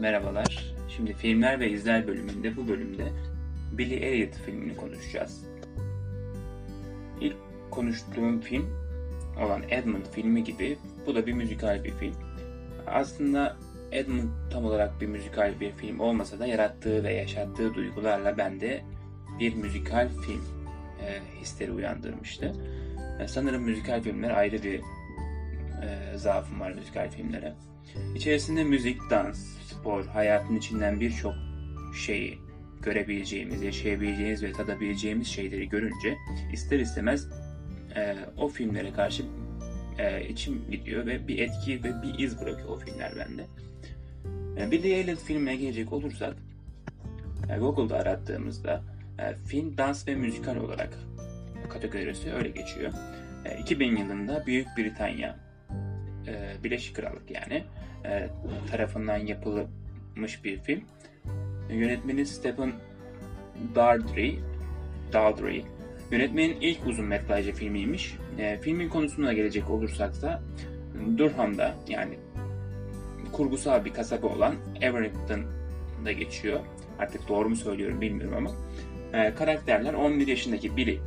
Merhabalar. Şimdi filmler ve izler bölümünde bu bölümde Billy Elliot filmini konuşacağız. İlk konuştuğum film olan Edmund filmi gibi bu da bir müzikal bir film. Aslında Edmund tam olarak bir müzikal bir film olmasa da yarattığı ve yaşattığı duygularla bende bir müzikal film e, hisleri uyandırmıştı. E, sanırım müzikal filmler ayrı bir e, zaafım var müzikal filmlere. İçerisinde müzik, dans, spor, hayatın içinden birçok şeyi görebileceğimiz, yaşayabileceğimiz ve tadabileceğimiz şeyleri görünce ister istemez e, o filmlere karşı e, içim gidiyor ve bir etki ve bir iz bırakıyor o filmler bende. E, Billy Elliot filmine gelecek olursak e, Google'da arattığımızda e, film, dans ve müzikal olarak kategorisi öyle geçiyor. E, 2000 yılında Büyük Britanya, e, Birleşik Krallık yani e, tarafından yapılmış bir film. Yönetmeni Stephen Daldry, Daldry. Yönetmenin ilk uzun metrajlı filmiymiş. E, filmin konusuna gelecek olursak da Durham'da yani kurgusal bir kasaba olan Everington'da geçiyor. Artık doğru mu söylüyorum bilmiyorum ama. E, karakterler 11 yaşındaki Billy,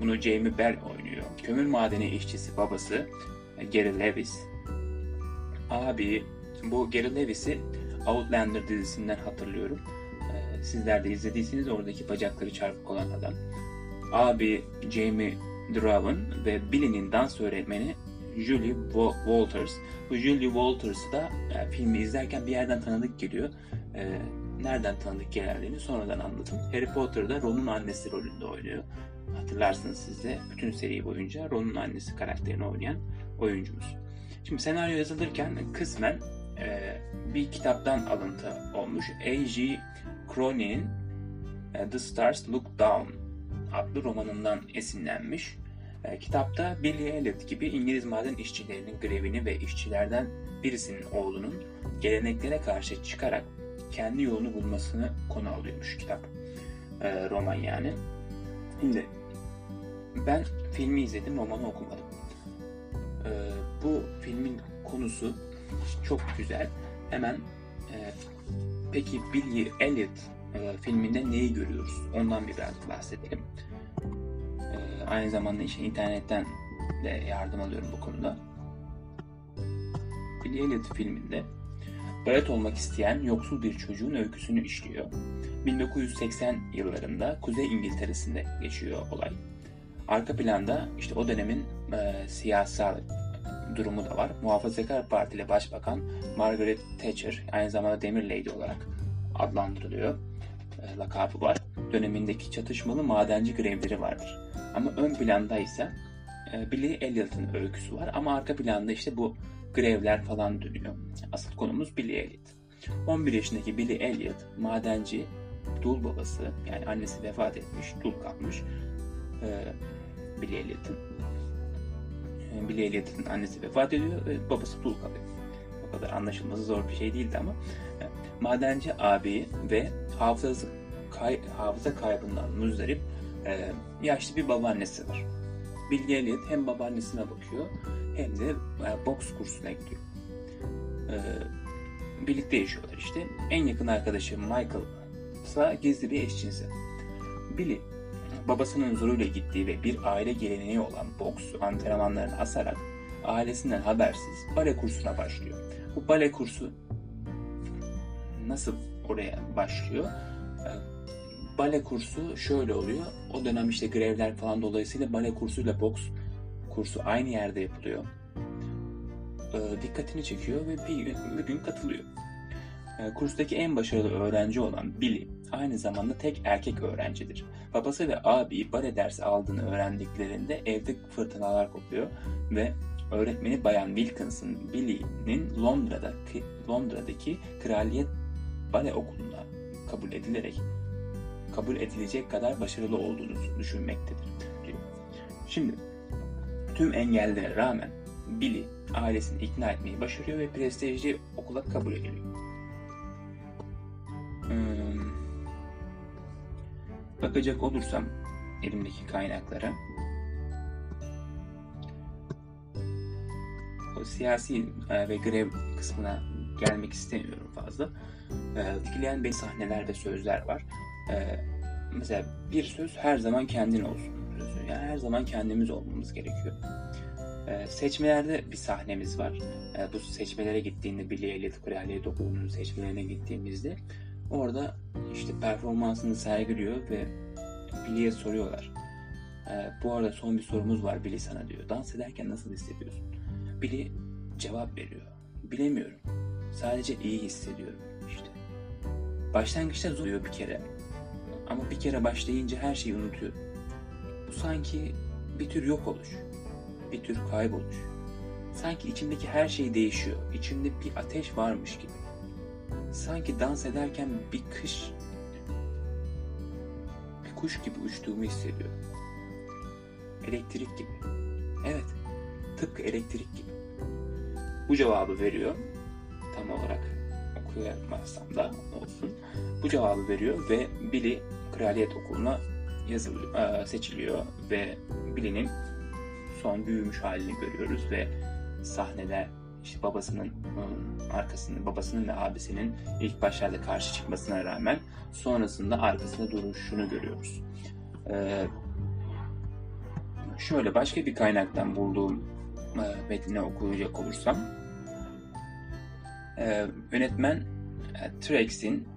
bunu Jamie Bell oynuyor. Kömür madeni işçisi babası Gary Lewis. Abi bu Gary Lewis'i Outlander dizisinden hatırlıyorum. Ee, sizler de izlediyseniz oradaki bacakları çarpık olan adam. Abi Jamie Draven ve Billy'nin dans öğretmeni Julie Walters. Bu Julie Walters'ı da e, filmi izlerken bir yerden tanıdık geliyor. Ee, nereden tanıdık geldiğini sonradan anladım. Harry Potter'da Ron'un annesi rolünde oynuyor. Hatırlarsınız siz de bütün seri boyunca Ron'un annesi karakterini oynayan oyuncumuz. Şimdi senaryo yazılırken kısmen e, bir kitaptan alıntı olmuş. A.G. Cronin'in e, The Stars Look Down adlı romanından esinlenmiş. E, kitapta Billy Elliot gibi İngiliz maden işçilerinin grevini ve işçilerden birisinin oğlunun geleneklere karşı çıkarak kendi yolunu bulmasını konu alıyormuş kitap. E, roman yani. Şimdi ben filmi izledim, romanı okumadım. Bu filmin konusu çok güzel. Hemen e, peki Billy Elliot e, filminde neyi görüyoruz? Ondan biraz bahsedelim. E, aynı zamanda işte internetten de yardım alıyorum bu konuda. Billy Elliot filminde balet olmak isteyen yoksul bir çocuğun öyküsünü işliyor. 1980 yıllarında Kuzey İngiltere'sinde geçiyor olay. Arka planda işte o dönemin e, siyasal durumu da var. Muhafazakar Partili Başbakan Margaret Thatcher aynı zamanda Demir Lady olarak adlandırılıyor. E, lakabı var. Dönemindeki çatışmalı madenci grevleri vardır. Ama ön planda ise e, Billy Elliot'ın öyküsü var ama arka planda işte bu grevler falan dönüyor. Asıl konumuz Billy Elliot. 11 yaşındaki Billy Elliot madenci dul babası yani annesi vefat etmiş, dul kalmış. E, Billy Elliot'ın Billy Elliot'ın annesi vefat ediyor ve babası dul kalıyor. O kadar anlaşılması zor bir şey değildi ama e, madenci abi ve hafızası kay, hafıza kaybından muzdarip e, yaşlı bir babaannesi var. Billy Elliot hem babaannesine bakıyor hem de e, boks kursuna gidiyor. E, birlikte yaşıyorlar işte. En yakın arkadaşı Michael ise gizli bir eşcinsi. Billy babasının zoruyla gittiği ve bir aile geleneği olan boks antrenmanlarını asarak ailesinden habersiz bale kursuna başlıyor. Bu bale kursu nasıl oraya başlıyor? Ee, bale kursu şöyle oluyor. O dönem işte grevler falan dolayısıyla bale kursuyla boks kursu aynı yerde yapılıyor. Ee, dikkatini çekiyor ve bir gün, bir gün katılıyor. Ee, kurstaki en başarılı öğrenci olan Billy aynı zamanda tek erkek öğrencidir. Babası ve abi bale dersi aldığını öğrendiklerinde evde fırtınalar kopuyor ve öğretmeni Bayan Wilkinson Billy'nin Londra'da Londra'daki Kraliyet Bale Okulu'na kabul edilerek kabul edilecek kadar başarılı olduğunu düşünmektedir diyor. Şimdi tüm engellere rağmen Billy ailesini ikna etmeyi başarıyor ve prestijli okula kabul ediliyor. Hmm. Bakacak olursam elimdeki kaynaklara o siyasi e, ve grev kısmına gelmek istemiyorum fazla. E, etkileyen bir sahneler ve sözler var. E, mesela bir söz her zaman kendin olsun. Yani her zaman kendimiz olmamız gerekiyor. Seçmelerde bir sahnemiz var. Bu seçmelere gittiğinde Billy Elliot Kraliyet Okulu'nun seçmelerine gittiğimizde orada işte performansını sergiliyor ve Billy'e soruyorlar. E, bu arada son bir sorumuz var Billy sana diyor. Dans ederken nasıl hissediyorsun? Billy cevap veriyor. Bilemiyorum. Sadece iyi hissediyorum işte. Başlangıçta zor bir kere. Ama bir kere başlayınca her şeyi unutuyor. Bu sanki bir tür yok oluş. Bir tür kayboluş. Sanki içimdeki her şey değişiyor. İçimde bir ateş varmış gibi. Sanki dans ederken bir kış bir kuş gibi uçtuğumu hissediyorum. Elektrik gibi. Evet, tıpkı elektrik gibi. Bu cevabı veriyor. Tam olarak okuyamazsam da olsun. Bu cevabı veriyor ve Billy Kraliyet Okulu'na yazılıyor, seçiliyor ve Billy'nin son büyümüş halini görüyoruz ve sahnede işte babasının arkasını, babasının ve abisinin ilk başlarda karşı çıkmasına rağmen sonrasında arkasında duruşunu görüyoruz. Ee, şöyle başka bir kaynaktan bulduğum e, metni okuyacak olursam e, yönetmen e, Trex'in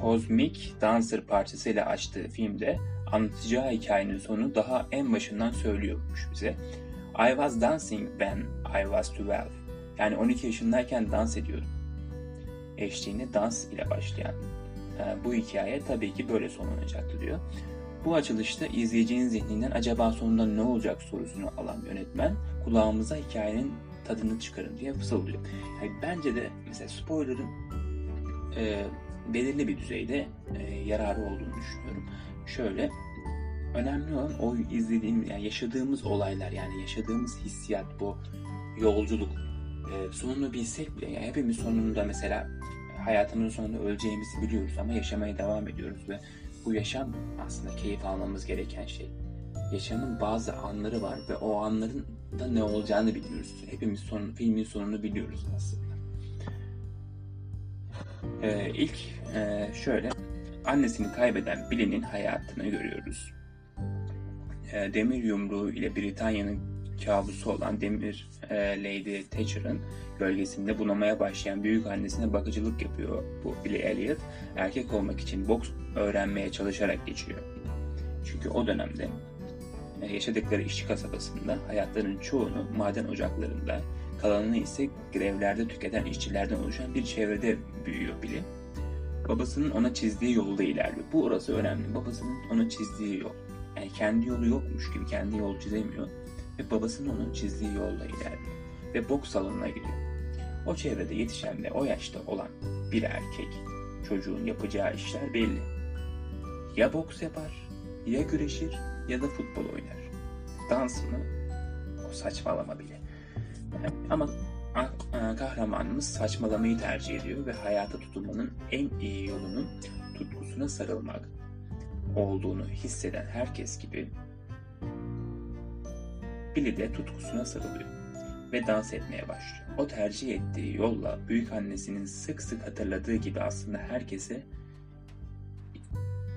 Cosmic Dancer parçasıyla açtığı filmde anlatacağı hikayenin sonu daha en başından söylüyormuş bize. I was dancing when I was 12. Yani 12 yaşındayken dans ediyordum. Eşliğinde dans ile başlayan e, bu hikaye tabii ki böyle sonlanacaktı diyor. Bu açılışta izleyicinin zihninden acaba sonunda ne olacak sorusunu alan yönetmen kulağımıza hikayenin tadını çıkarın diye fısıldıyor. Yani bence de mesela spoiler'ın e, belirli bir düzeyde e, yararı olduğunu düşünüyorum. Şöyle önemli olan o izlediğimiz yani yaşadığımız olaylar yani yaşadığımız hissiyat bu yolculuk e, sonunu bilsek bile yani hepimiz sonunda mesela hayatımızın sonunda öleceğimizi biliyoruz ama yaşamaya devam ediyoruz ve bu yaşam aslında keyif almamız gereken şey. Yaşamın bazı anları var ve o anların da ne olacağını biliyoruz. Hepimiz son, filmin sonunu biliyoruz aslında. Ee, ilk e, şöyle annesini kaybeden Billy'nin hayatını görüyoruz. E, demir yumruğu ile Britanya'nın kabusu olan Demir e, Lady Thatcher'ın gölgesinde bunamaya başlayan büyük annesine bakıcılık yapıyor bu Billy Elliot. Erkek olmak için boks öğrenmeye çalışarak geçiyor. Çünkü o dönemde e, yaşadıkları işçi kasabasında hayatlarının çoğunu maden ocaklarında, kalanını ise grevlerde tüketen işçilerden oluşan bir çevrede büyüyor Billy. Babasının ona çizdiği yolda ilerliyor. Bu orası önemli. Babasının ona çizdiği yol. Yani kendi yolu yokmuş gibi kendi yol çizemiyor. Ve babasının onun çizdiği yolla ilerliyor. Ve boks salonuna gidiyor. O çevrede yetişen ve o yaşta olan bir erkek çocuğun yapacağı işler belli. Ya boks yapar, ya güreşir ya da futbol oynar. Dans mı? O saçmalama bile. Ama kahramanımız saçmalamayı tercih ediyor ve hayata tutunmanın en iyi yolunun tutkusuna sarılmak olduğunu hisseden herkes gibi Billy de tutkusuna sarılıyor ve dans etmeye başlıyor. O tercih ettiği yolla büyük annesinin sık sık hatırladığı gibi aslında herkese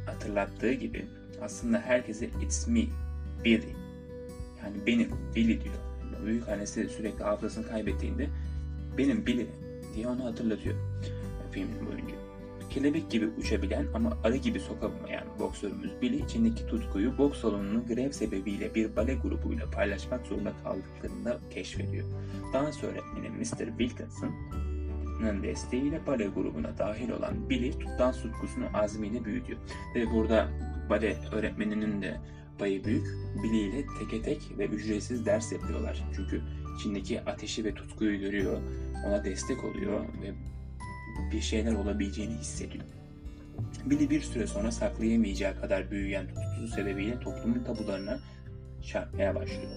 hatırlattığı gibi aslında herkese it's me, Billy. Yani benim, Billy diyor. Büyük annesi sürekli hafızasını kaybettiğinde benim Billy diye onu hatırlatıyor filmin boyunca. Kelebek gibi uçabilen ama arı gibi sokamayan boksörümüz Billy içindeki tutkuyu boks salonunun grev sebebiyle bir bale grubuyla paylaşmak zorunda kaldıklarında keşfediyor. Dans öğretmeni Mr. Wilkinson'ın desteğiyle bale grubuna dahil olan Billy dans tutkusunu azmiyle büyütüyor. Ve burada bale öğretmeninin de payı büyük. Billy ile teke tek ve ücretsiz ders yapıyorlar. Çünkü içindeki ateşi ve tutkuyu görüyor, ona destek oluyor ve bir şeyler olabileceğini hissediyor. Billy bir süre sonra saklayamayacağı kadar büyüyen tutkusu sebebiyle toplumun tabularına çarpmaya başlıyor.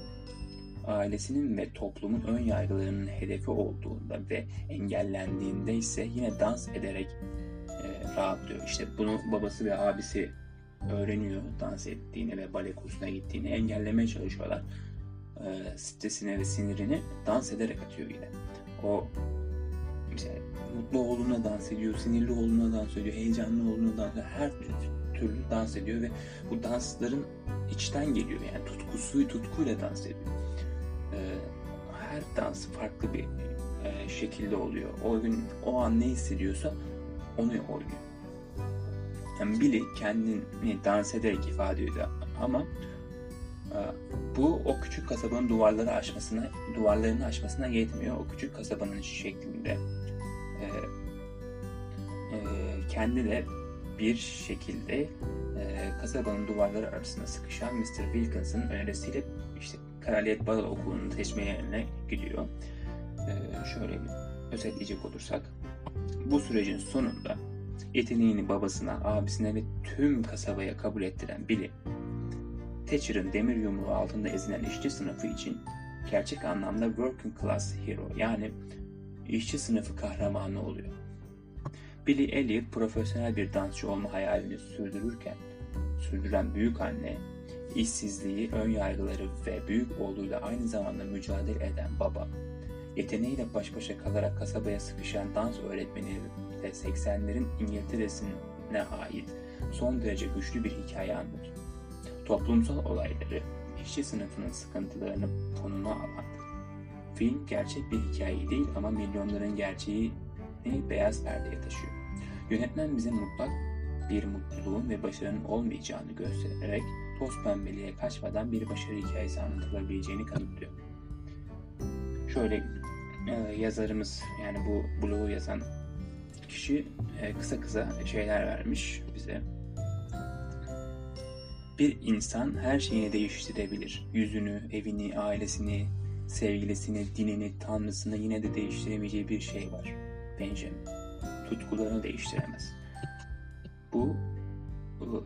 Ailesinin ve toplumun ön yargılarının hedefi olduğunda ve engellendiğinde ise yine dans ederek e, rahatlıyor. İşte bunu babası ve abisi öğreniyor dans ettiğini ve bale kursuna gittiğini engellemeye çalışıyorlar. E, stresini ve sinirini dans ederek atıyor yine. O işte mutlu olduğuna dans ediyor, sinirli olduğuna dans ediyor, heyecanlı olduğuna dans ediyor. Her türlü dans ediyor ve bu dansların içten geliyor. Yani tutkusu, tutkuyla dans ediyor. Ee, her dans farklı bir e, şekilde oluyor. O gün, o an ne hissediyorsa onu oynuyor. Yani Billy kendini dans ederek ifade ediyor ama e, bu o küçük kasabanın duvarları aşmasına, duvarlarını aşmasına yetmiyor. O küçük kasabanın şeklinde kendi de bir şekilde e, kasabanın duvarları arasında sıkışan Mr. Wilkins'ın önerisiyle işte Kraliyet Bal Okulu'nu seçmeye yerine gidiyor. E, şöyle bir özetleyecek olursak bu sürecin sonunda yeteneğini babasına, abisine ve tüm kasabaya kabul ettiren Billy, Thatcher'ın demir yumruğu altında ezilen işçi sınıfı için gerçek anlamda working class hero yani işçi sınıfı kahramanı oluyor. Billy Elliot profesyonel bir dansçı olma hayalini sürdürürken, sürdüren büyük anne, işsizliği, ön yargıları ve büyük oğluyla aynı zamanda mücadele eden baba, yeteneğiyle baş başa kalarak kasabaya sıkışan dans öğretmeni ve 80'lerin İngiltere'sine ait son derece güçlü bir hikaye anlatıyor. Toplumsal olayları, işçi sınıfının sıkıntılarını konuna alan film gerçek bir hikaye değil ama milyonların gerçeğini beyaz perdeye taşıyor. Yönetmen bize mutlak bir mutluluğun ve başarının olmayacağını göstererek toz pembeliğe kaçmadan bir başarı hikayesi anlatılabileceğini kanıtlıyor. Şöyle e, yazarımız yani bu blogu yazan kişi e, kısa kısa şeyler vermiş bize. Bir insan her şeyini değiştirebilir. Yüzünü, evini, ailesini, sevgilisini, dinini, tanrısını yine de değiştiremeyeceği bir şey var. Benjamin. Tutkularını değiştiremez. Bu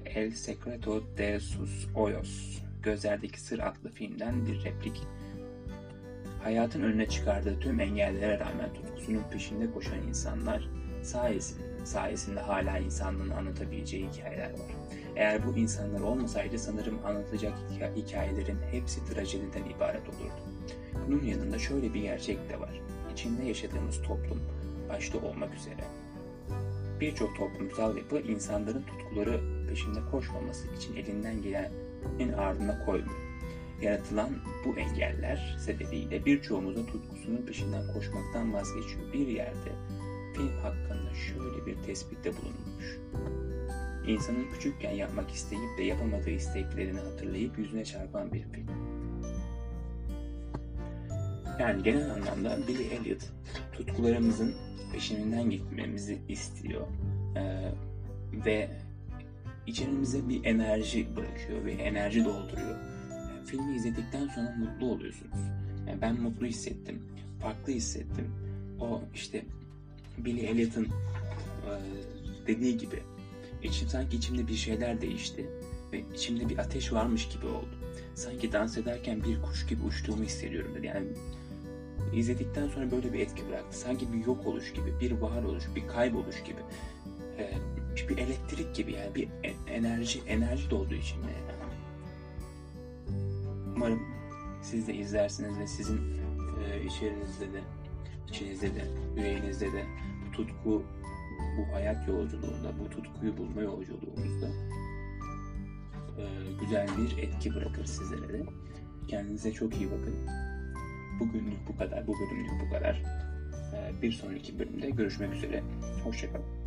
El Secreto de sus Oyos, Gözlerdeki Sır adlı filmden bir replik. Hayatın önüne çıkardığı tüm engellere rağmen tutkusunun peşinde koşan insanlar sayesinde, sayesinde hala insanlığını anlatabileceği hikayeler var. Eğer bu insanlar olmasaydı sanırım anlatacak hikayelerin hepsi trajediden ibaret olurdu. Bunun yanında şöyle bir gerçek de var. İçinde yaşadığımız toplum, başta olmak üzere, birçok toplumsal yapı insanların tutkuları peşinde koşmaması için elinden gelenin ardına koymuyor. Yaratılan bu engeller sebebiyle birçoğumuzun tutkusunun peşinden koşmaktan vazgeçiyor. Bir yerde film hakkında şöyle bir tespitte bulunmuş. İnsanın küçükken yapmak isteyip de yapamadığı isteklerini hatırlayıp yüzüne çarpan bir film. Yani genel anlamda Billy Elliot tutkularımızın peşinden gitmemizi istiyor ee, ve içerimize bir enerji bırakıyor ve enerji dolduruyor. Yani filmi izledikten sonra mutlu oluyorsunuz. Yani ben mutlu hissettim, farklı hissettim. O işte Billy Elliot'ın e, dediği gibi içim sanki içimde bir şeyler değişti ve içimde bir ateş varmış gibi oldu. Sanki dans ederken bir kuş gibi uçtuğumu hissediyorum dedi. Yani izledikten sonra böyle bir etki bıraktı. Sanki bir yok oluş gibi, bir varoluş, bir kayboluş gibi. Ee, bir elektrik gibi yani bir enerji, enerji dolduğu içinde. Umarım siz de izlersiniz ve sizin e, içerinizde de, içinizde de, yüreğinizde de tutku, bu hayat yolculuğunda, bu tutkuyu bulma yolculuğumuzda e, güzel bir etki bırakır sizlere de. Kendinize çok iyi bakın. Bugünlük bu kadar, bu bölümlük bu kadar. Bir sonraki bölümde görüşmek üzere. Hoşçakalın.